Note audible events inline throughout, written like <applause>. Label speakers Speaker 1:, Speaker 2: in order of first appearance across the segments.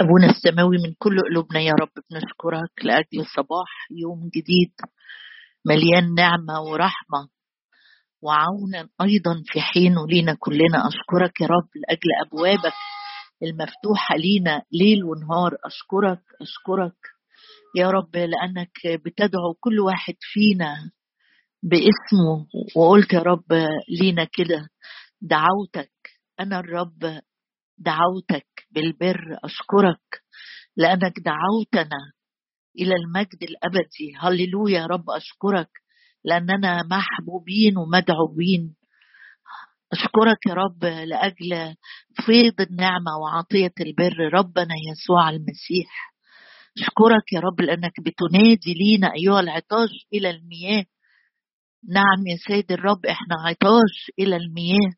Speaker 1: أبونا السماوي من كل قلوبنا يا رب بنشكرك لأجل صباح يوم جديد مليان نعمة ورحمة وعونا أيضا في حينه لينا كلنا. أشكرك يا رب لأجل أبوابك المفتوحة لينا ليل ونهار. أشكرك أشكرك يا رب لأنك بتدعو كل واحد فينا باسمه. وقلت يا رب لينا كده دعوتك. أنا الرب دعوتك بالبر أشكرك لأنك دعوتنا إلى المجد الأبدي. هللويا يا رب أشكرك لأننا محبوبين ومدعوبين أشكرك يا رب لأجل فيض النعمة وعطية البر. ربنا يسوع المسيح. أشكرك يا رب لأنك بتنادي لينا أيها العطاش إلى المياه. نعم يا سيد الرب إحنا عطاش إلى المياه.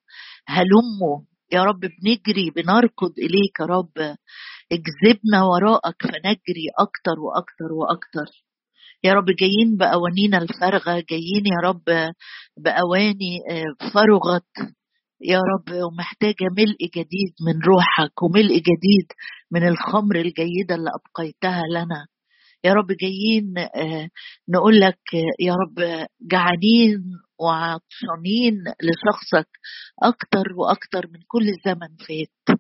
Speaker 1: هلموا يا رب بنجري بنركض إليك يا رب. اجذبنا وراءك فنجري أكتر وأكتر وأكتر. يا رب جايين بأوانينا الفارغة جايين يا رب بأواني آه، فرغت. يا رب ومحتاجة ملء جديد من روحك وملء جديد من الخمر الجيدة اللي أبقيتها لنا. يا رب جايين آه، نقول لك يا رب جعانين وعطشانين لشخصك أكتر وأكتر من كل زمن فات.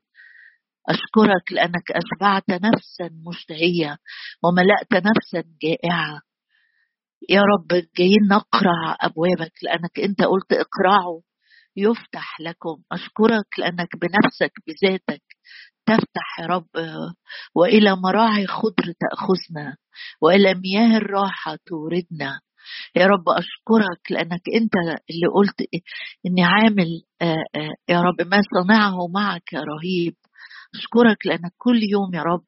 Speaker 1: أشكرك لأنك أشبعت نفسا مشتهية وملأت نفسا جائعة. يا رب جايين نقرع أبوابك لأنك أنت قلت اقرعوا يفتح لكم. أشكرك لأنك بنفسك بذاتك تفتح يا رب. وإلى مراعي خضر تأخذنا وإلى مياه الراحة توردنا. يا رب أشكرك لأنك أنت اللي قلت إني عامل يا رب ما صنعه معك رهيب. أشكرك لأنك كل يوم يا رب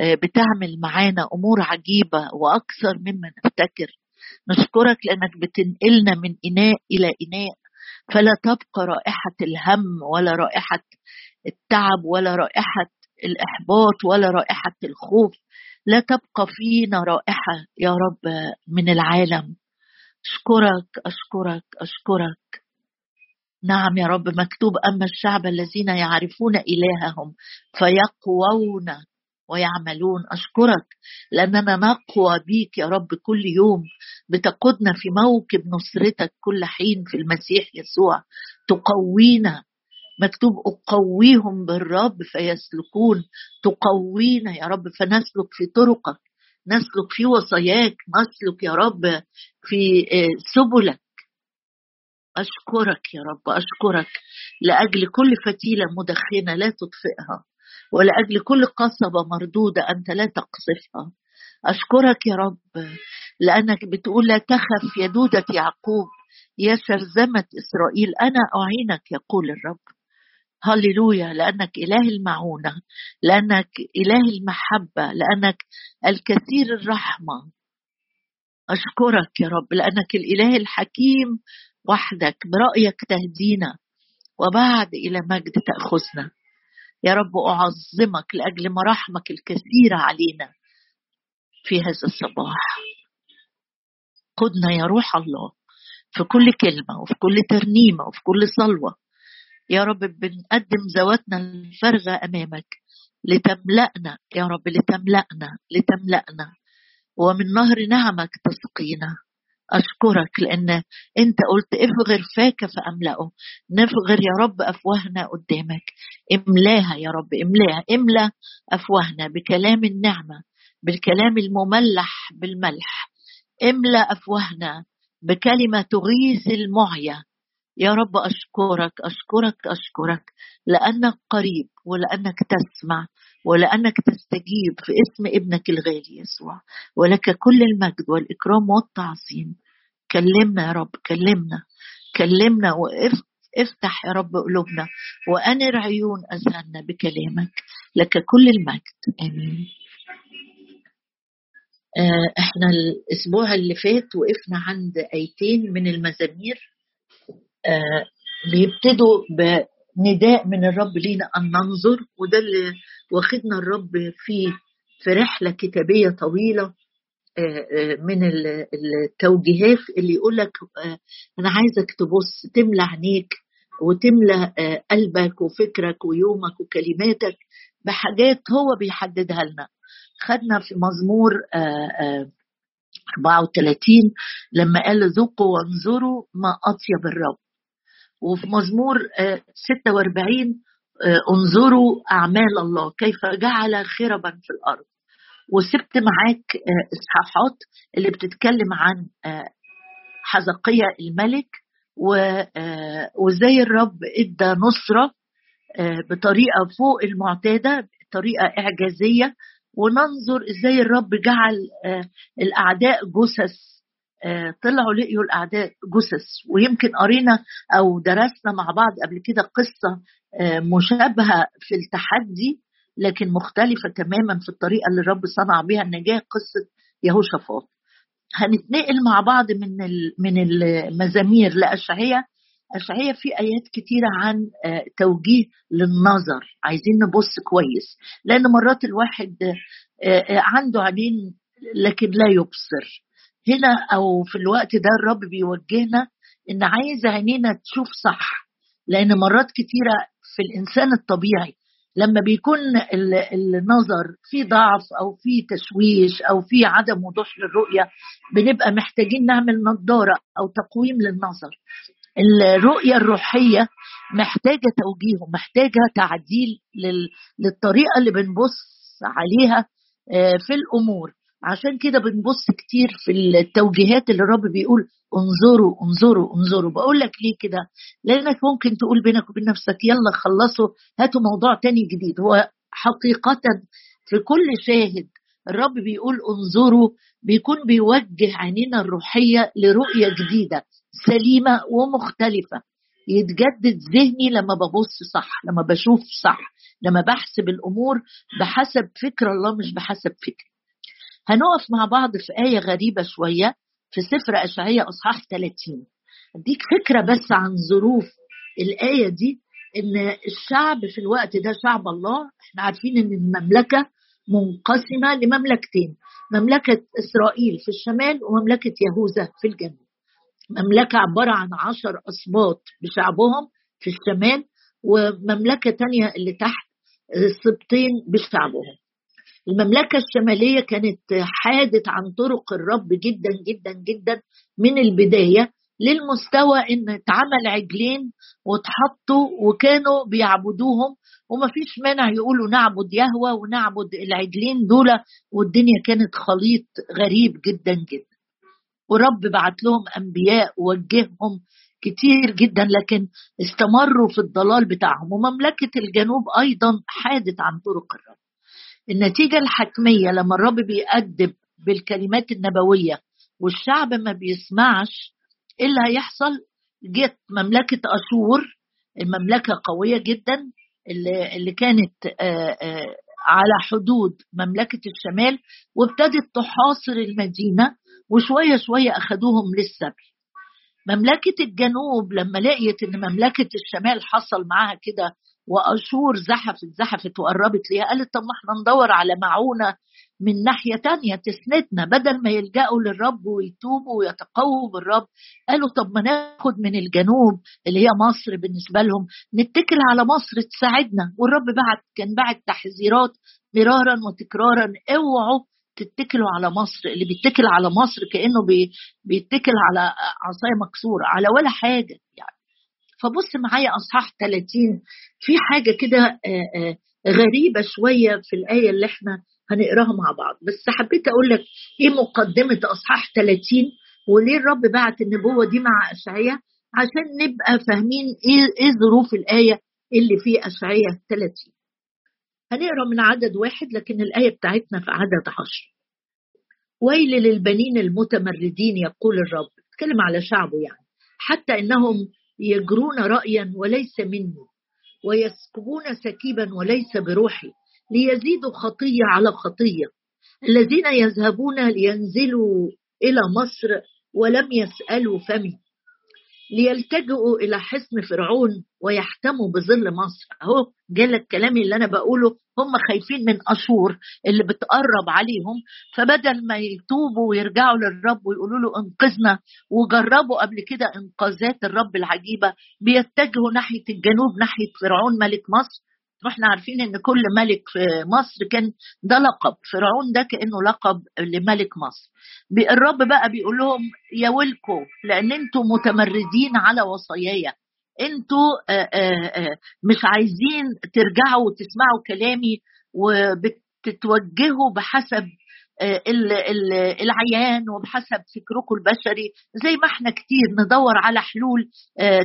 Speaker 1: بتعمل معانا أمور عجيبة وأكثر مما نفتكر. نشكرك لأنك بتنقلنا من إناء إلى إناء. فلا تبقى رائحة الهم ولا رائحة التعب ولا رائحة الإحباط ولا رائحة الخوف. لا تبقى فينا رائحة يا رب من العالم. أشكرك أشكرك أشكرك. نعم يا رب مكتوب أما الشعب الذين يعرفون إلههم فيقوون ويعملون. أشكرك لأننا نقوى بيك يا رب كل يوم. بتقودنا في موكب نصرتك كل حين في المسيح يسوع. تقوينا مكتوب أقويهم بالرب فيسلكون. تقوينا يا رب فنسلك في طرقك نسلك في وصاياك نسلك يا رب في آه، سبلك. أشكرك يا رب أشكرك. لأجل كل فتيلة مدخنة لا تطفئها ولأجل كل قصبة مردودة أنت لا تقصفها. أشكرك يا رب لأنك بتقول لا تخف يا دودة يعقوب يا شرذمة إسرائيل أنا أعينك يقول الرب. هللويا لأنك إله المعونة لأنك إله المحبة لأنك الكثير الرحمة. أشكرك يا رب لأنك الإله الحكيم وحدك برأيك تهدينا وبعد إلى مجد تأخذنا. يا رب أعظمك لأجل مراحمك الكثيرة علينا في هذا الصباح. قدنا يا روح الله في كل كلمة وفي كل ترنيمة وفي كل صلوة. يا رب بنقدم ذواتنا الفارغة أمامك. لتملأنا يا رب لتملأنا لتملأنا. ومن نهر نعمك تسقينا. أشكرك لأن أنت قلت افغر فاك فأملأه. نفغر يا رب أفواهنا قدامك. املاها يا رب املاها املأ أفواهنا بكلام النعمة بالكلام المملح بالملح. املأ أفواهنا بكلمة تغيث المعية يا رب أشكرك أشكرك أشكرك لأنك قريب ولأنك تسمع ولأنك تستجيب في اسم ابنك الغالي يسوع. ولك كل المجد والإكرام والتعظيم. كلمنا يا رب كلمنا كلمنا وافتح يا رب قلوبنا وأنر عيون أذهاننا بكلامك. لك كل المجد. آمين. آه، إحنا الأسبوع اللي فات وقفنا عند آيتين من المزامير. بيبتدوا بنداء من الرب لينا أن ننظر وده اللي واخدنا الرب في في رحلة كتابية طويلة آه، آه، من التوجيهات اللي يقول لك أنا عايزك تبص تملى عينيك وتملى قلبك وفكرك ويومك وكلماتك بحاجات هو بيحددها لنا. خدنا في مزمور 34 لما قال ذوقوا وانظروا ما أطيب الرب. وفي مزمور 46 انظروا أعمال الله كيف جعل خربا في الأرض. وسبت معاك إصحاحات اللي بتتكلم عن حزقية الملك وإزاي الرب إدى نصرة بطريقة فوق المعتادة بطريقة إعجازية. وننظر إزاي الرب جعل الأعداء جثث طلعوا لقيوا الأعداء جثث. ويمكن قرينا أو درسنا مع بعض قبل كده قصة مشابهة في التحدي لكن مختلفة تماما في الطريقة اللي الرب صنع بها النجاة قصة يهوشافاط. هنتنقل مع بعض من من المزامير لأشعية. أشعية في آيات كتيرة عن توجيه للنظر. عايزين نبص كويس. لأن مرات الواحد عنده عينين لكن لا يبصر. هنا أو في الوقت ده الرب بيوجهنا إن عايز عينينا تشوف صح لأن مرات كتيرة في الإنسان الطبيعي لما بيكون النظر في ضعف أو في تشويش أو في عدم وضوح للرؤية بنبقى محتاجين نعمل نظارة أو تقويم للنظر. الرؤية الروحية محتاجة توجيه محتاجه تعديل للطريقة اللي بنبص عليها في الأمور. عشان كده بنبص كتير في التوجيهات اللي الرب بيقول انظروا انظروا انظروا. بقول لك ليه كده؟ لأنك ممكن تقول بينك وبين نفسك يلا خلصوا هاتوا موضوع تاني جديد. هو حقيقة في كل شاهد الرب بيقول انظروا بيكون بيوجه عينينا الروحية لرؤية جديدة سليمة ومختلفة. يتجدد ذهني لما ببص صح لما بشوف صح لما بحسب الأمور بحسب فكر الله مش بحسب فكر. هنقف مع بعض في آية غريبة شوية في سفر أشعية أصحاح 30 أديك فكرة بس عن ظروف الآية دي إن الشعب في الوقت ده شعب الله إحنا عارفين إن المملكة منقسمة لمملكتين مملكة إسرائيل في الشمال ومملكة يهوذا في الجنوب. مملكة عبارة عن عشر أسباط بشعبهم في الشمال ومملكة تانية اللي تحت سبطين بشعبهم. المملكة الشمالية كانت حادت عن طرق الرب جدا جدا جدا من البداية للمستوى إن اتعمل عجلين واتحطوا وكانوا بيعبدوهم. وما فيش مانع يقولوا نعبد يهوى ونعبد العجلين دول والدنيا كانت خليط غريب جدا جدا. ورب بعت لهم أنبياء ووجههم كتير جدا لكن استمروا في الضلال بتاعهم. ومملكة الجنوب أيضا حادت عن طرق الرب. النتيجة الحتمية لما الرب بيأدب بالكلمات النبوية والشعب ما بيسمعش إيه اللي هيحصل؟ جت مملكة أشور المملكة قوية جدا اللي, اللي كانت على حدود مملكة الشمال وابتدت تحاصر المدينة وشوية شوية أخذوهم للسبي. مملكة الجنوب لما لقيت إن مملكة الشمال حصل معاها كده وأشور زحفت زحفت وقربت ليها. قالت طب ما إحنا ندور على معونة من ناحية تانية تسندنا. بدل ما يلجأوا للرب ويتوبوا ويتقووا بالرب قالوا طب ما ناخد من الجنوب اللي هي مصر بالنسبة لهم نتكل على مصر تساعدنا. والرب بعت كان بعت تحذيرات مرارا وتكرارا. اوعوا تتكلوا على مصر. اللي بيتكل على مصر كأنه بي بيتكل على عصاية مكسورة على ولا حاجة يعني. فبص معايا أصحاح 30 في حاجة كده غريبة شوية في الآية اللي إحنا هنقراها مع بعض. بس حبيت أقول لك إيه مقدمة أصحاح 30 وليه الرب بعت النبوة دي مع اشعياء عشان نبقى فاهمين إيه إيه ظروف الآية اللي في اشعياء 30 هنقرأ من عدد واحد لكن الآية بتاعتنا في عدد عشر. ويل للبنين المتمردين يقول الرب. اتكلم على شعبه يعني. حتى إنهم يجرون رأيا وليس مني ويسكبون سكيبا وليس بروحي ليزيدوا خطية على خطية. الذين يذهبون لينزلوا إلى مصر ولم يسألوا فمي ليلتجئوا إلى حصن فرعون ويحتموا بظل مصر. أهو جالك كلامي اللي أنا بقوله. هم خايفين من أشور اللي بتقرب عليهم. فبدل ما يتوبوا ويرجعوا للرب ويقولوا له انقذنا وجربوا قبل كده إنقاذات الرب العجيبة بيتجهوا ناحية الجنوب ناحية فرعون ملك مصر. وإحنا عارفين إن كل ملك في مصر كان ده لقب. فرعون ده كأنه لقب لملك مصر. الرب بقى بيقول لهم يا ويلكم لأن أنتم متمردين على وصاياي. أنتوا مش عايزين ترجعوا وتسمعوا كلامي وبتتوجهوا بحسب العيان وبحسب فكركم البشري زي ما إحنا كتير ندور على حلول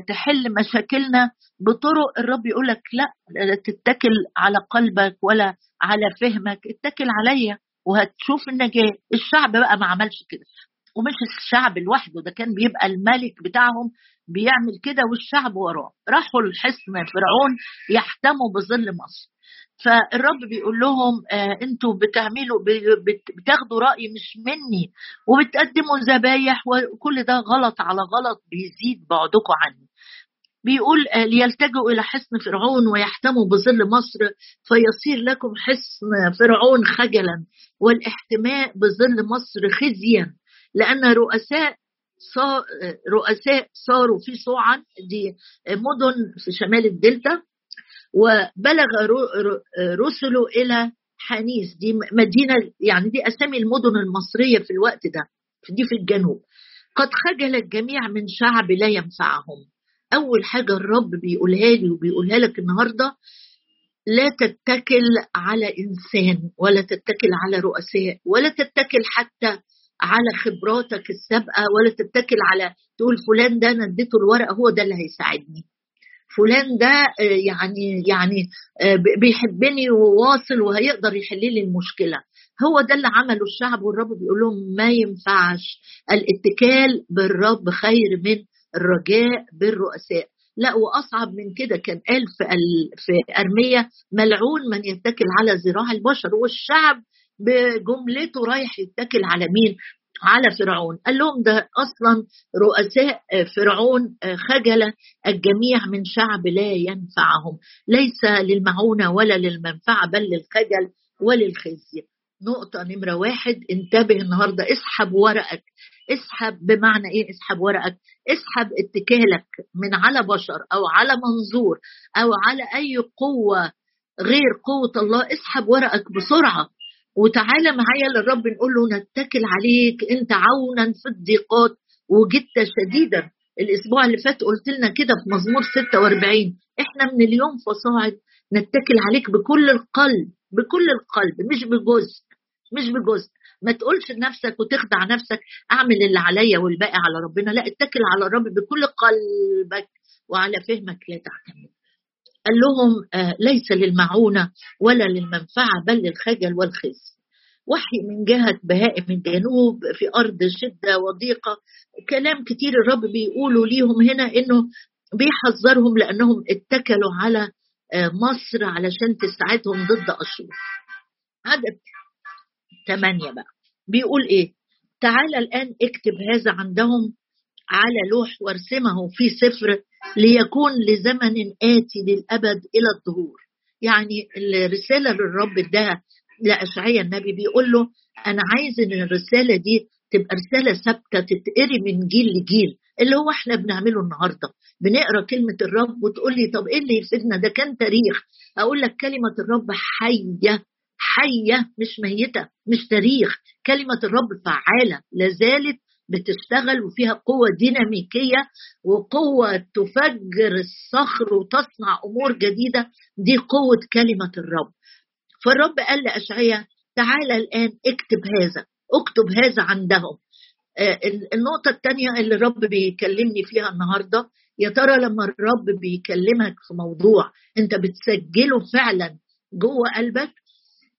Speaker 1: تحل مشاكلنا بطرق الرب يقول لك لا تتكل على قلبك ولا على فهمك اتكل عليا وهتشوف النجاة الشعب بقى ما عملش كده. ومش الشعب لوحده ده كان بيبقى الملك بتاعهم بيعمل كده والشعب وراه. راحوا الحصن فرعون يحتموا بظل مصر. فالرب بيقول لهم آه أنتوا بتعملوا بتاخدوا رأي مش مني وبتقدموا ذبايح وكل ده غلط على غلط بيزيد بعدكم عني. بيقول آه ليلتجوا إلى حصن فرعون ويحتموا بظل مصر فيصير لكم حصن فرعون خجلا والاحتماء بظل مصر خزيا لأن رؤساء رؤساء صاروا في صوعا دي مدن في شمال الدلتا وبلغ رسله إلى حنيس. دي مدينة يعني دي أسامي المدن المصرية في الوقت ده دي في الجنوب. قد خجل الجميع من شعب لا ينفعهم. أول حاجة الرب بيقولها لي وبيقولها لك النهارده لا تتكل على إنسان ولا تتكل على رؤساء ولا تتكل حتى على خبراتك السابقة ولا تتكل على تقول فلان ده أنا اديته الورقة هو ده اللي هيساعدني. فلان ده يعني يعني بيحبني وواصل وهيقدر يحل لي المشكلة. هو ده اللي عمله الشعب والرب بيقول لهم ما ينفعش الاتكال بالرب خير من الرجاء بالرؤساء. لا وأصعب من كده كان قال في في أرمية ملعون من يتكل على ذراع البشر. والشعب بجملته رايح يتكل على مين؟ على فرعون. قال لهم ده أصلا رؤساء فرعون خجل الجميع من شعب لا ينفعهم. ليس للمعونة ولا للمنفعة بل للخجل وللخزي. نقطة نمرة واحد. انتبه النهاردة اسحب ورقك. اسحب بمعنى إيه؟ اسحب ورقك. اسحب اتكالك من على بشر أو على منظور أو على أي قوة غير قوة الله. اسحب ورقك بسرعة. وتعالى معايا للرب نقول له نتكل عليك انت عونا في الضيقات وجدت شديدا. الأسبوع اللي فات قلت لنا كده في مزمور 46 إحنا من اليوم فصاعد نتكل عليك بكل القلب بكل القلب مش بجزء مش بجزء. ما تقولش لنفسك وتخدع نفسك أعمل اللي عليا والباقي على ربنا لا اتكل على الرب بكل قلبك وعلى فهمك لا تعتمد قال لهم آه ليس للمعونة ولا للمنفعة بل للخجل والخزي. وحي من جهة بهائم الجنوب في أرض شدة وضيقة. كلام كتير الرب بيقولوا ليهم هنا إنه بيحذرهم لأنهم اتكلوا على آه مصر علشان تساعدهم ضد أشور. عدد ثمانية بقى. بيقول إيه؟ تعالى الآن اكتب هذا عندهم على لوح وارسمه في سفر ليكون لزمن آتي للأبد إلى الظهور. يعني الرسالة للرب اداها لأشعيا النبي بيقول له أنا عايز إن الرسالة دي تبقى رسالة ثابتة تتقري من جيل لجيل اللي هو إحنا بنعمله النهارده. بنقرأ كلمة الرب وتقول لي طب إيه اللي يفيدنا؟ ده كان تاريخ. أقول لك كلمة الرب حية حية مش ميتة مش تاريخ. كلمة الرب فعالة لازالت بتشتغل وفيها قوة ديناميكية وقوة تفجر الصخر وتصنع أمور جديدة دي قوة كلمة الرب. فالرب قال لأشعيا تعالى الآن اكتب هذا اكتب هذا عندهم. النقطة الثانية اللي الرب بيكلمني فيها النهاردة يا ترى لما الرب بيكلمك في موضوع انت بتسجله فعلا جوه قلبك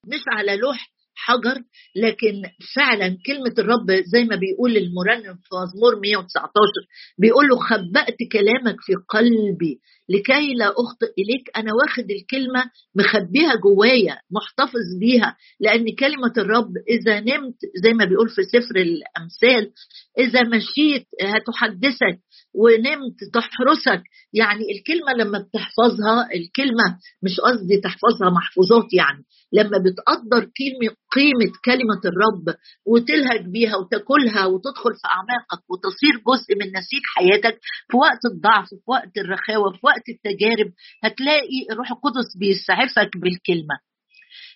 Speaker 1: مش على لوح حجر لكن فعلا كلمة الرب زي ما بيقول المرنم في مزمور 119 بيقول له خبأت كلامك في قلبي لكي لا أخطئ إليك أنا واخد الكلمة مخبيها جوايا محتفظ بيها لأن كلمة الرب إذا نمت زي ما بيقول في سفر الأمثال إذا مشيت هتحدثك ونمت تحرسك. يعني الكلمة لما بتحفظها الكلمة مش قصدي تحفظها محفوظات يعني لما بتقدر كلمة قيمة كلمة الرب وتلهج بيها وتاكلها وتدخل في أعماقك وتصير جزء من نسيج حياتك في وقت الضعف في وقت الرخاوة في وقت التجارب هتلاقي الروح القدس بيسعفك بالكلمة.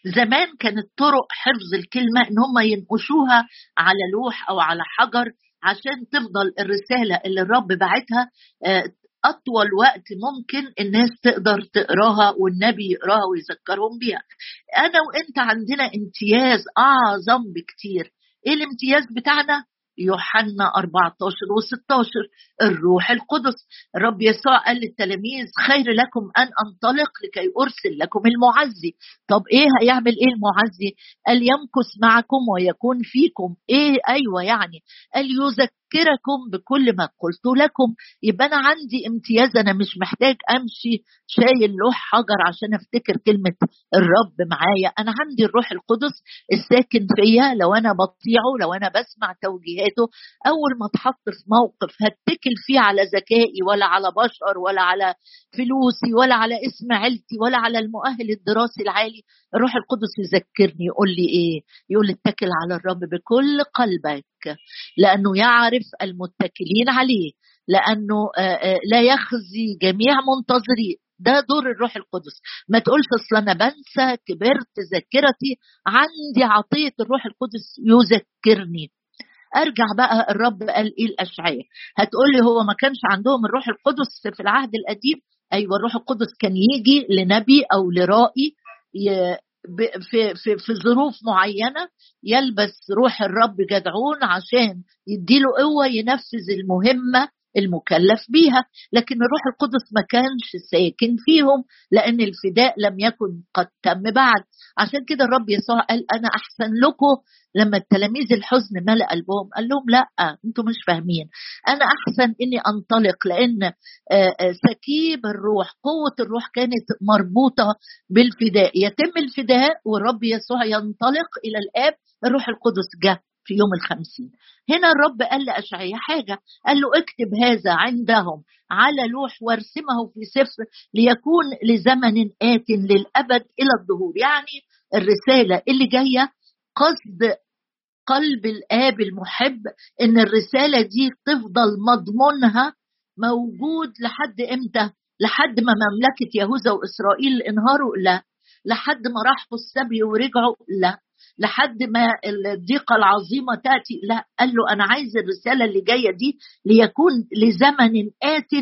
Speaker 1: زمان كانت طرق حفظ الكلمة إن هم ينقشوها على لوح أو على حجر عشان تفضل الرسالة اللي الرب بعتها آه، أطول وقت ممكن الناس تقدر تقراها والنبي يقراها ويذكرهم بيها. أنا وأنت عندنا امتياز أعظم بكتير. إيه الامتياز بتاعنا؟ يوحنا 14 و16 الروح القدس. الرب يسوع قال للتلاميذ خير لكم أن أنطلق لكي أرسل لكم المعزي. طب إيه هيعمل إيه المعزي؟ قال يمكث معكم ويكون فيكم. إيه؟ أيوه يعني. قال يذكر أذكركم بكل ما قلت لكم. يبقى أنا عندي امتياز أنا مش محتاج أمشي شايل لوح حجر عشان أفتكر كلمة الرب معايا. أنا عندي الروح القدس الساكن فيا لو أنا بطيعه لو أنا بسمع توجيهاته. أول ما اتحط في موقف هتكل فيه على ذكائي ولا على بشر ولا على فلوسي ولا على اسم عيلتي ولا على المؤهل الدراسي العالي الروح القدس يذكرني يقول لي إيه؟ يقول اتكل على الرب بكل قلبك. لأنه يعرف المتكلين عليه لأنه لا يخزي جميع منتظريه ده دور الروح القدس. ما تقولش أصل أنا بنسى كبرت ذاكرتي عندي عطية الروح القدس يذكرني. أرجع بقى الرب قال إيه الاشعياء هتقول لي هو ما كانش عندهم الروح القدس في العهد القديم؟ أيوه الروح القدس كان يجي لنبي أو لرائي في في في ظروف معينة يلبس روح الرب جدعون عشان يديله قوة ينفذ المهمة المكلف بيها لكن الروح القدس ما كانش ساكن فيهم لأن الفداء لم يكن قد تم بعد. عشان كده الرب يسوع قال أنا أحسن لكم. لما التلاميذ الحزن ملأ قلبهم قال لهم لا أنتم مش فاهمين. أنا أحسن إني أنطلق لأن سكيب الروح قوة الروح كانت مربوطة بالفداء. يتم الفداء والرب يسوع ينطلق إلى الآب الروح القدس جه. في يوم الخمسين هنا الرب قال لأشعية حاجة قال له اكتب هذا عندهم على لوح وارسمه في سفر ليكون لزمن آت للأبد إلى الظهور يعني الرسالة اللي جاية قصد قلب الآب المحب إن الرسالة دي تفضل مضمونها موجود لحد إمتى؟ لحد ما مملكة يهوذا وإسرائيل انهاروا؟ لا لحد ما راحوا السبي ورجعوا؟ لا لحد ما الضيقة العظيمة تأتي. لا قال له أنا عايز الرسالة اللي جاية دي ليكون لزمن آت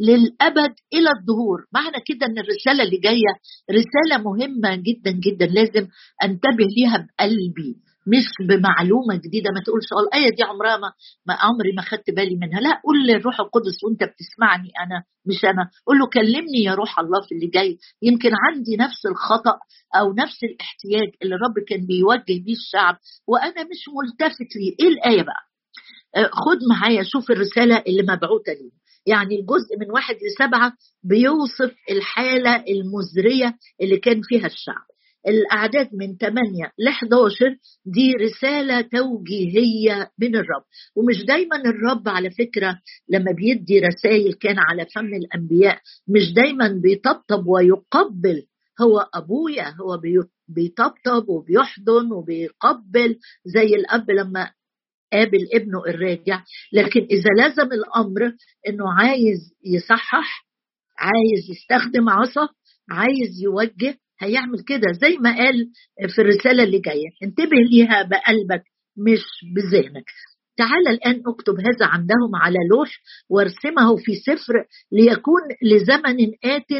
Speaker 1: للأبد إلى الظهور معنى كده أن الرسالة اللي جاية رسالة مهمة جدا جدا لازم أنتبه ليها بقلبي. مش بمعلومة جديدة ما تقولش أه الآية دي عمرها ما, ما عمري ما خدت بالي منها. لا قول للروح القدس وأنت بتسمعني أنا مش أنا. قول له كلمني يا روح الله في اللي جاي. يمكن عندي نفس الخطأ أو نفس الاحتياج اللي الرب كان بيوجه بيه الشعب وأنا مش ملتفت ليه. إيه الآية بقى؟ آه، خد معايا شوف الرسالة اللي مبعوثة لي يعني الجزء من واحد لسبعة بيوصف الحالة المزرية اللي كان فيها الشعب. الأعداد من 8 ل 11 دي رسالة توجيهية من الرب. ومش دايما الرب على فكرة لما بيدي رسائل كان على فم الأنبياء مش دايما بيطبطب ويقبل. هو أبويا هو بيطبطب وبيحضن وبيقبل زي الأب لما قابل ابنه الراجع. لكن إذا لزم الأمر إنه عايز يصحح عايز يستخدم عصا عايز يوجه هيعمل كده زي ما قال في الرسالة اللي جاية. انتبه ليها بقلبك مش بذهنك. تعال الآن اكتب هذا عندهم على لوح وارسمه في سفر ليكون لزمن آت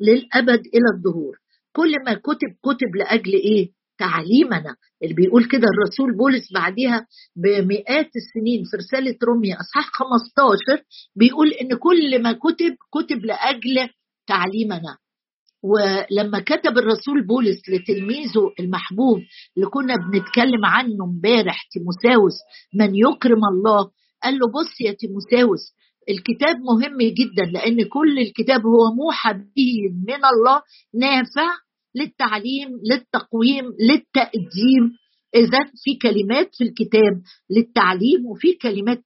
Speaker 1: للأبد إلى الظهور. كل ما كتب كتب لأجل إيه؟ تعليمنا. اللي بيقول كده الرسول بولس بعديها بمئات السنين في رسالة روميا أصحاح 15 بيقول إن كل ما كتب كتب لأجل تعليمنا. ولما كتب الرسول بولس لتلميذه المحبوب اللي كنا بنتكلم عنه امبارح تيموساوس من يكرم الله قال له بص يا تيموساوس الكتاب مهم جدا لأن كل الكتاب هو موحى به من الله نافع للتعليم للتقويم للتقديم. اذا في كلمات في الكتاب للتعليم وفي كلمات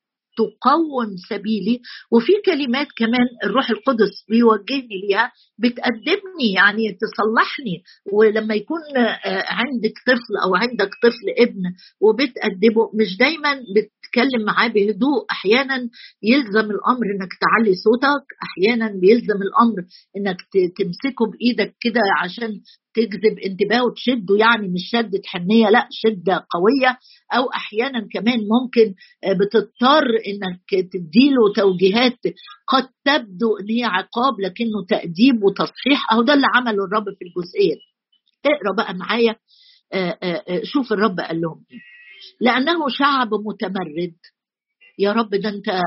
Speaker 1: تقوم سبيلي. وفي كلمات كمان الروح القدس بيوجهني ليها بتقدمني يعني تصلحني. ولما يكون آه، عندك طفل أو عندك طفل ابن وبتأدبه مش دايما بتتكلم معاه بهدوء أحيانا يلزم الأمر إنك تعلي صوتك أحيانا بيلزم الأمر إنك تمسكه بإيدك كده عشان تجذب انتباهه وتشده يعني مش شدة حنية لأ شدة قوية. أو أحيانا كمان ممكن آه، بتضطر إنك تديله توجيهات قد تبدو إن هي عقاب لكنه تأديب وتصحيح. أهو ده اللي عمله الرب في الجزئية اقرأ بقى معايا. آه، آه، شوف الرب قال لهم إيه. لأنه شعب متمرد. يا رب ده أنت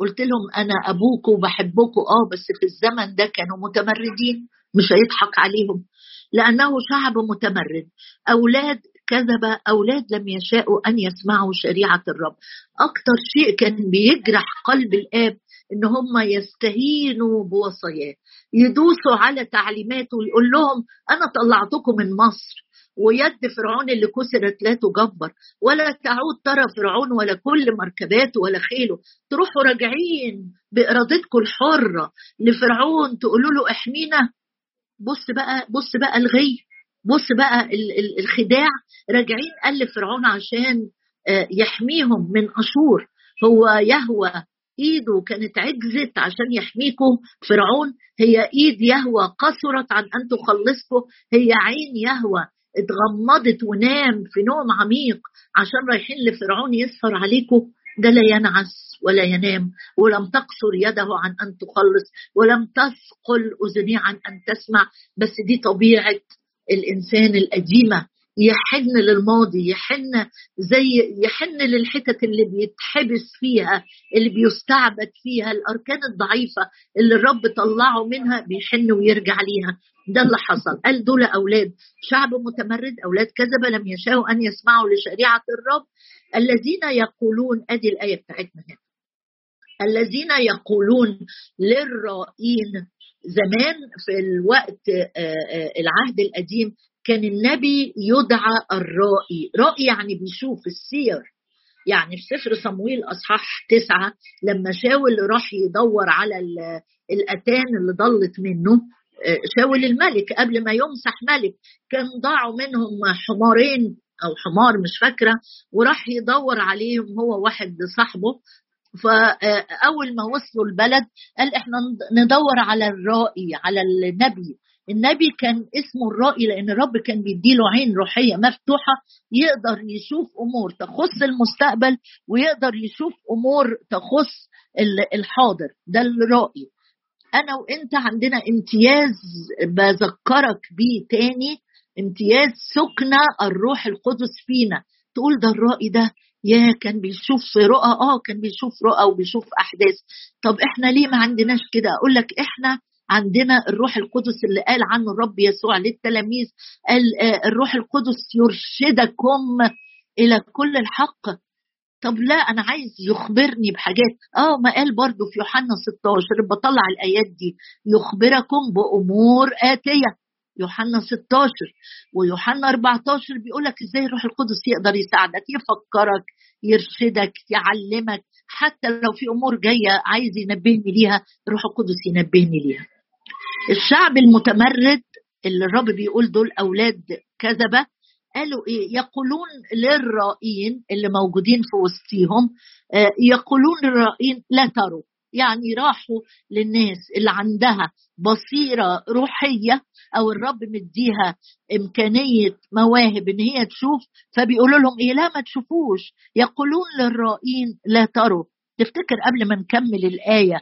Speaker 1: قلت لهم أنا أبوكم وبحبكم آه بس في الزمن ده كانوا متمردين مش هيضحك عليهم. لأنه شعب متمرد. أولاد كذب أولاد لم يشاءوا أن يسمعوا شريعة الرب. أكثر شيء كان بيجرح قلب الآب إن هم يستهينوا بوصاياه. يدوسوا على تعليماته ويقول لهم أنا طلعتكم من مصر. ويد فرعون اللي كسرت لا تجبر ولا تعود ترى فرعون ولا كل مركباته ولا خيله. تروحوا راجعين بإرادتكم الحرة لفرعون تقولوا له إحمينا. بص بقى بص بقى الغي بص بقى الخداع. راجعين قال لفرعون عشان آه، يحميهم من أشور. هو يهوى إيده كانت عجزت عشان يحميكم. فرعون هي إيد يهوى قصرت عن أن تخلصكم هي عين يهوى اتغمضت ونام في نوم عميق عشان رايحين لفرعون يسهر عليكم. ده لا ينعس ولا ينام ولم تقصر يده عن أن تخلص ولم تثقل اذنيه عن أن تسمع. بس دي طبيعة الإنسان القديمه يحن للماضي يحن زي يحن للحتت اللي بيتحبس فيها اللي بيستعبد فيها الأركان الضعيفة اللي الرب طلعه منها بيحن ويرجع ليها. ده اللي حصل. قال دول أولاد. شعب متمرد أولاد كذبه لم يشاءوا أن يسمعوا لشريعة الرب. الذين يقولون أدي الآية بتاعتنا هنا. الذين يقولون للرائين زمان في الوقت آه، آه، العهد القديم كان النبي يدعى الرائي. رائي يعني بيشوف السير. يعني في سفر صمويل أصحاح تسعة لما شاول راح يدور على الأتان اللي ضلت منه آه، شاول الملك قبل ما يمسح ملك. كان ضاعوا منهم حمارين أو حمار مش فاكرة وراح يدور عليهم هو واحد صاحبه. فاول ما وصلوا البلد قال إحنا ندور على الرائي على النبي. النبي كان اسمه الرائي لأن الرب كان بيديله عين روحية مفتوحة يقدر يشوف أمور تخص المستقبل ويقدر يشوف أمور تخص الحاضر ده الرائي. أنا وأنت عندنا امتياز بذكرك بيه تاني امتياز سكنة الروح القدس فينا. تقول ده الرائي ده يا كان بيشوف رؤى آه كان بيشوف رؤى وبيشوف أحداث. طب إحنا ليه ما عندناش كده؟ أقول لك إحنا عندنا الروح القدس اللي قال عنه الرب يسوع للتلاميذ قال آه، الروح القدس يرشدكم إلى كل الحق. طب لا أنا عايز يخبرني بحاجات. آه ما قال برضو في يوحنا 16 بطلع الآيات دي. يخبركم بأمور آتية. يوحنا 16 ويوحنا 14 بيقول لك إزاي الروح القدس يقدر يساعدك يفكرك يرشدك يعلمك. حتى لو في أمور جاية عايز ينبهني ليها الروح القدس ينبهني ليها. الشعب المتمرد اللي الرب بيقول دول أولاد كذبة قالوا إيه؟ يقولون للرائين اللي موجودين في وسطيهم آه، يقولون للرائين لا تروا. يعني راحوا للناس اللي عندها بصيرة روحية أو الرب مديها إمكانية مواهب إن هي تشوف فبيقولوا لهم إيه؟ لا ما تشوفوش. يقولون للرائين لا تروا. تفتكر قبل ما نكمل الآية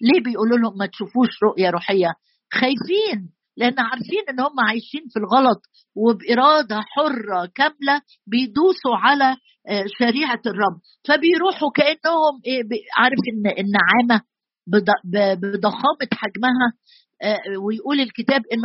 Speaker 1: ليه بيقولوا لهم ما تشوفوش رؤية روحية؟ خايفين لأن عارفين إن هم عايشين في الغلط وبإرادة حرة كاملة بيدوسوا على آه، شريعة الرب. فبيروحوا كأنهم إيه عارف إن النعامه بضخامة حجمها آه، ويقول الكتاب إن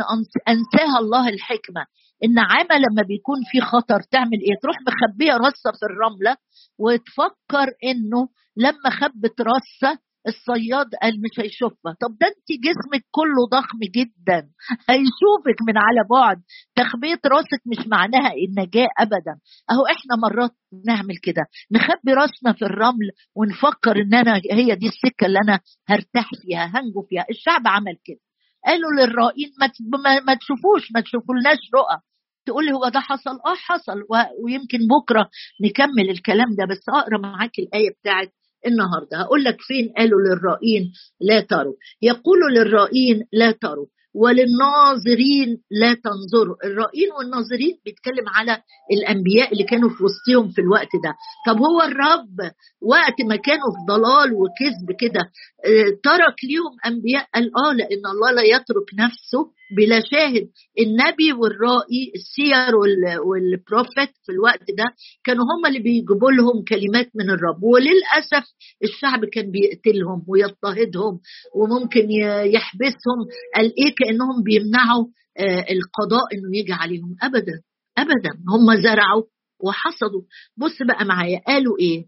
Speaker 1: أنساها الله الحكمة. النعامه لما بيكون في خطر تعمل إيه؟ تروح مخبية رصة في الرملة وتفكر إنه لما خبت رصة الصياد قال مش هيشوفها. طب ده انت جسمك كله ضخم جدا. <laughs> هيشوفك من على بعد. تخبية راسك مش معناها النجاة ابدا. أهو إحنا مرات نعمل كده. نخبي راسنا في الرمل ونفكر إن أنا هي دي السكة اللي أنا هرتاح فيها هنجو فيها. الشعب عمل كده. قالوا للرائين ما, ما تشوفوش ما تشوفولناش رؤى. تقول لي هو ده حصل؟ آه حصل. ويمكن بكرة نكمل الكلام ده بس أقرأ معاك الآية بتاعت النهارده. هقول لك فين قالوا للرائين لا تروا. يقولوا للرائين لا تروا. وللناظرين لا تنظروا الرائين والناظرين بيتكلم على الأنبياء اللي كانوا في وسطهم في الوقت ده. طب هو الرب وقت ما كانوا في ضلال وكذب كده آه، ترك ليهم أنبياء؟ قال آه لأن الله لا يترك نفسه بلا شاهد. النبي والرائي السير والبروفيت في الوقت ده كانوا هم اللي بيجيبوا لهم كلمات من الرب. وللأسف الشعب كان بيقتلهم ويضطهدهم وممكن يحبسهم. قال إيه كأنهم بيمنعوا آه، القضاء إنه يجي عليهم. ابدا ابدا. هم زرعوا وحصدوا. بص بقى معايا قالوا إيه؟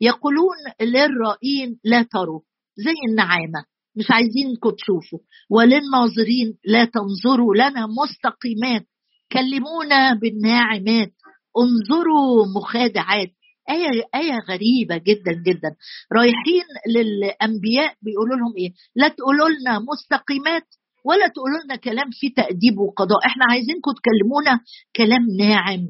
Speaker 1: يقولون للرائين لا تروا زي النعامة. مش عايزينكم تشوفوا. وللناظرين لا تنظروا لنا مستقيمات. كلمونا بالناعمات. انظروا مخادعات. آية آية غريبة جدا جدا. رايحين للأنبياء بيقولوا لهم إيه؟ لا تقولوا لنا مستقيمات. ولا تقولوا لنا كلام فيه تأديب وقضاء. إحنا عايزينكم تكلمونا كلام ناعم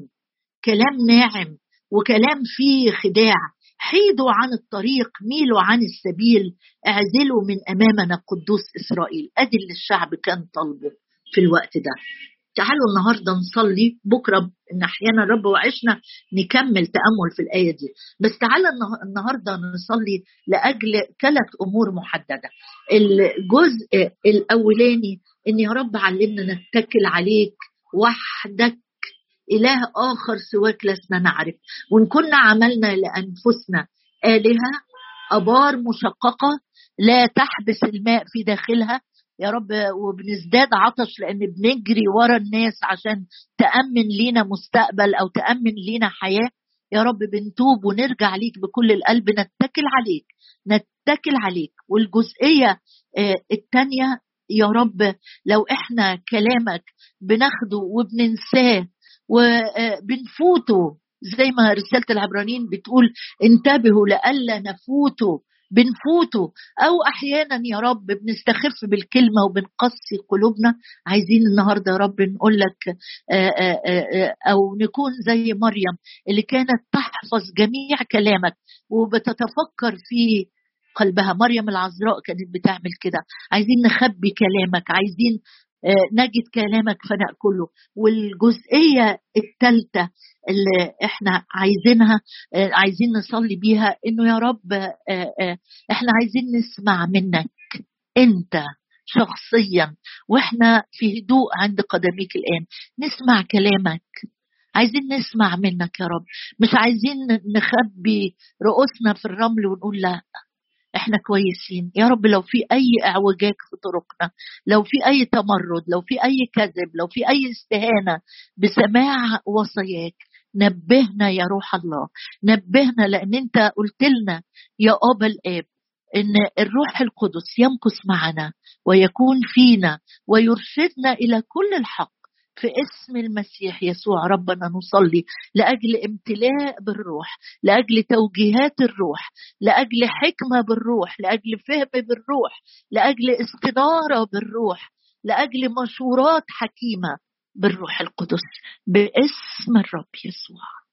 Speaker 1: كلام ناعم وكلام فيه خداع. حيدوا عن الطريق ميلوا عن السبيل اعزلوا من أمامنا قدوس إسرائيل. ادي اللي الشعب كان طالبه في الوقت ده. تعالوا النهارده نصلي بكرة إن أحيانا الرب وعشنا نكمل تأمل في الآية دي. بس تعالى النهارده نصلي لأجل ثلاث أمور محددة. الجزء الأولاني إن يا رب علمنا نتكل عليك وحدك إله آخر سواك لسنا نعرف. وإن كنا عملنا لأنفسنا آلهة أبار مشققة لا تحبس الماء في داخلها يا رب وبنزداد عطش لأن بنجري ورا الناس عشان تأمن لينا مستقبل أو تأمن لينا حياة. يا رب بنتوب ونرجع ليك بكل القلب. نتكل عليك نتكل عليك. والجزئية آه، الثانية يا رب لو إحنا كلامك بناخده وبننساه وبنفوته زي ما رسالة العبرانيين بتقول انتبهوا لألا نفوتوا بنفوته. أو أحيانا يا رب بنستخف بالكلمة وبنقصي قلوبنا. عايزين النهاردة يا رب نقول لك آه، آه، آه، أو نكون زي مريم اللي كانت تحفظ جميع كلامك وبتتفكر في قلبها. مريم العذراء كانت بتعمل كده. عايزين نخبي كلامك. عايزين نجد كلامك فنأكله. والجزئية الثالثة اللي إحنا عايزينها آه، عايزين نصلي بيها إنه يا رب آه، إحنا عايزين نسمع منك أنت شخصيا وإحنا في هدوء عند قدميك الآن. نسمع كلامك. عايزين نسمع منك يا رب. مش عايزين نخبي رؤوسنا في الرمل ونقول لا. إحنا كويسين. يا رب لو في أي أعوجاج في طرقنا لو في أي تمرد لو في أي كذب لو في أي استهانة بسماع وصاياك نبهنا يا روح الله. نبهنا لأن أنت قلت لنا يا ابا الآب إن الروح القدس يمكث معنا ويكون فينا ويرشدنا إلى كل الحق. في اسم المسيح يسوع ربنا نصلي لأجل امتلاء بالروح لأجل توجيهات الروح لأجل حكمة بالروح لأجل فهم بالروح لأجل استناره بالروح لأجل مشورات حكيمة بالروح القدس باسم الرب يسوع.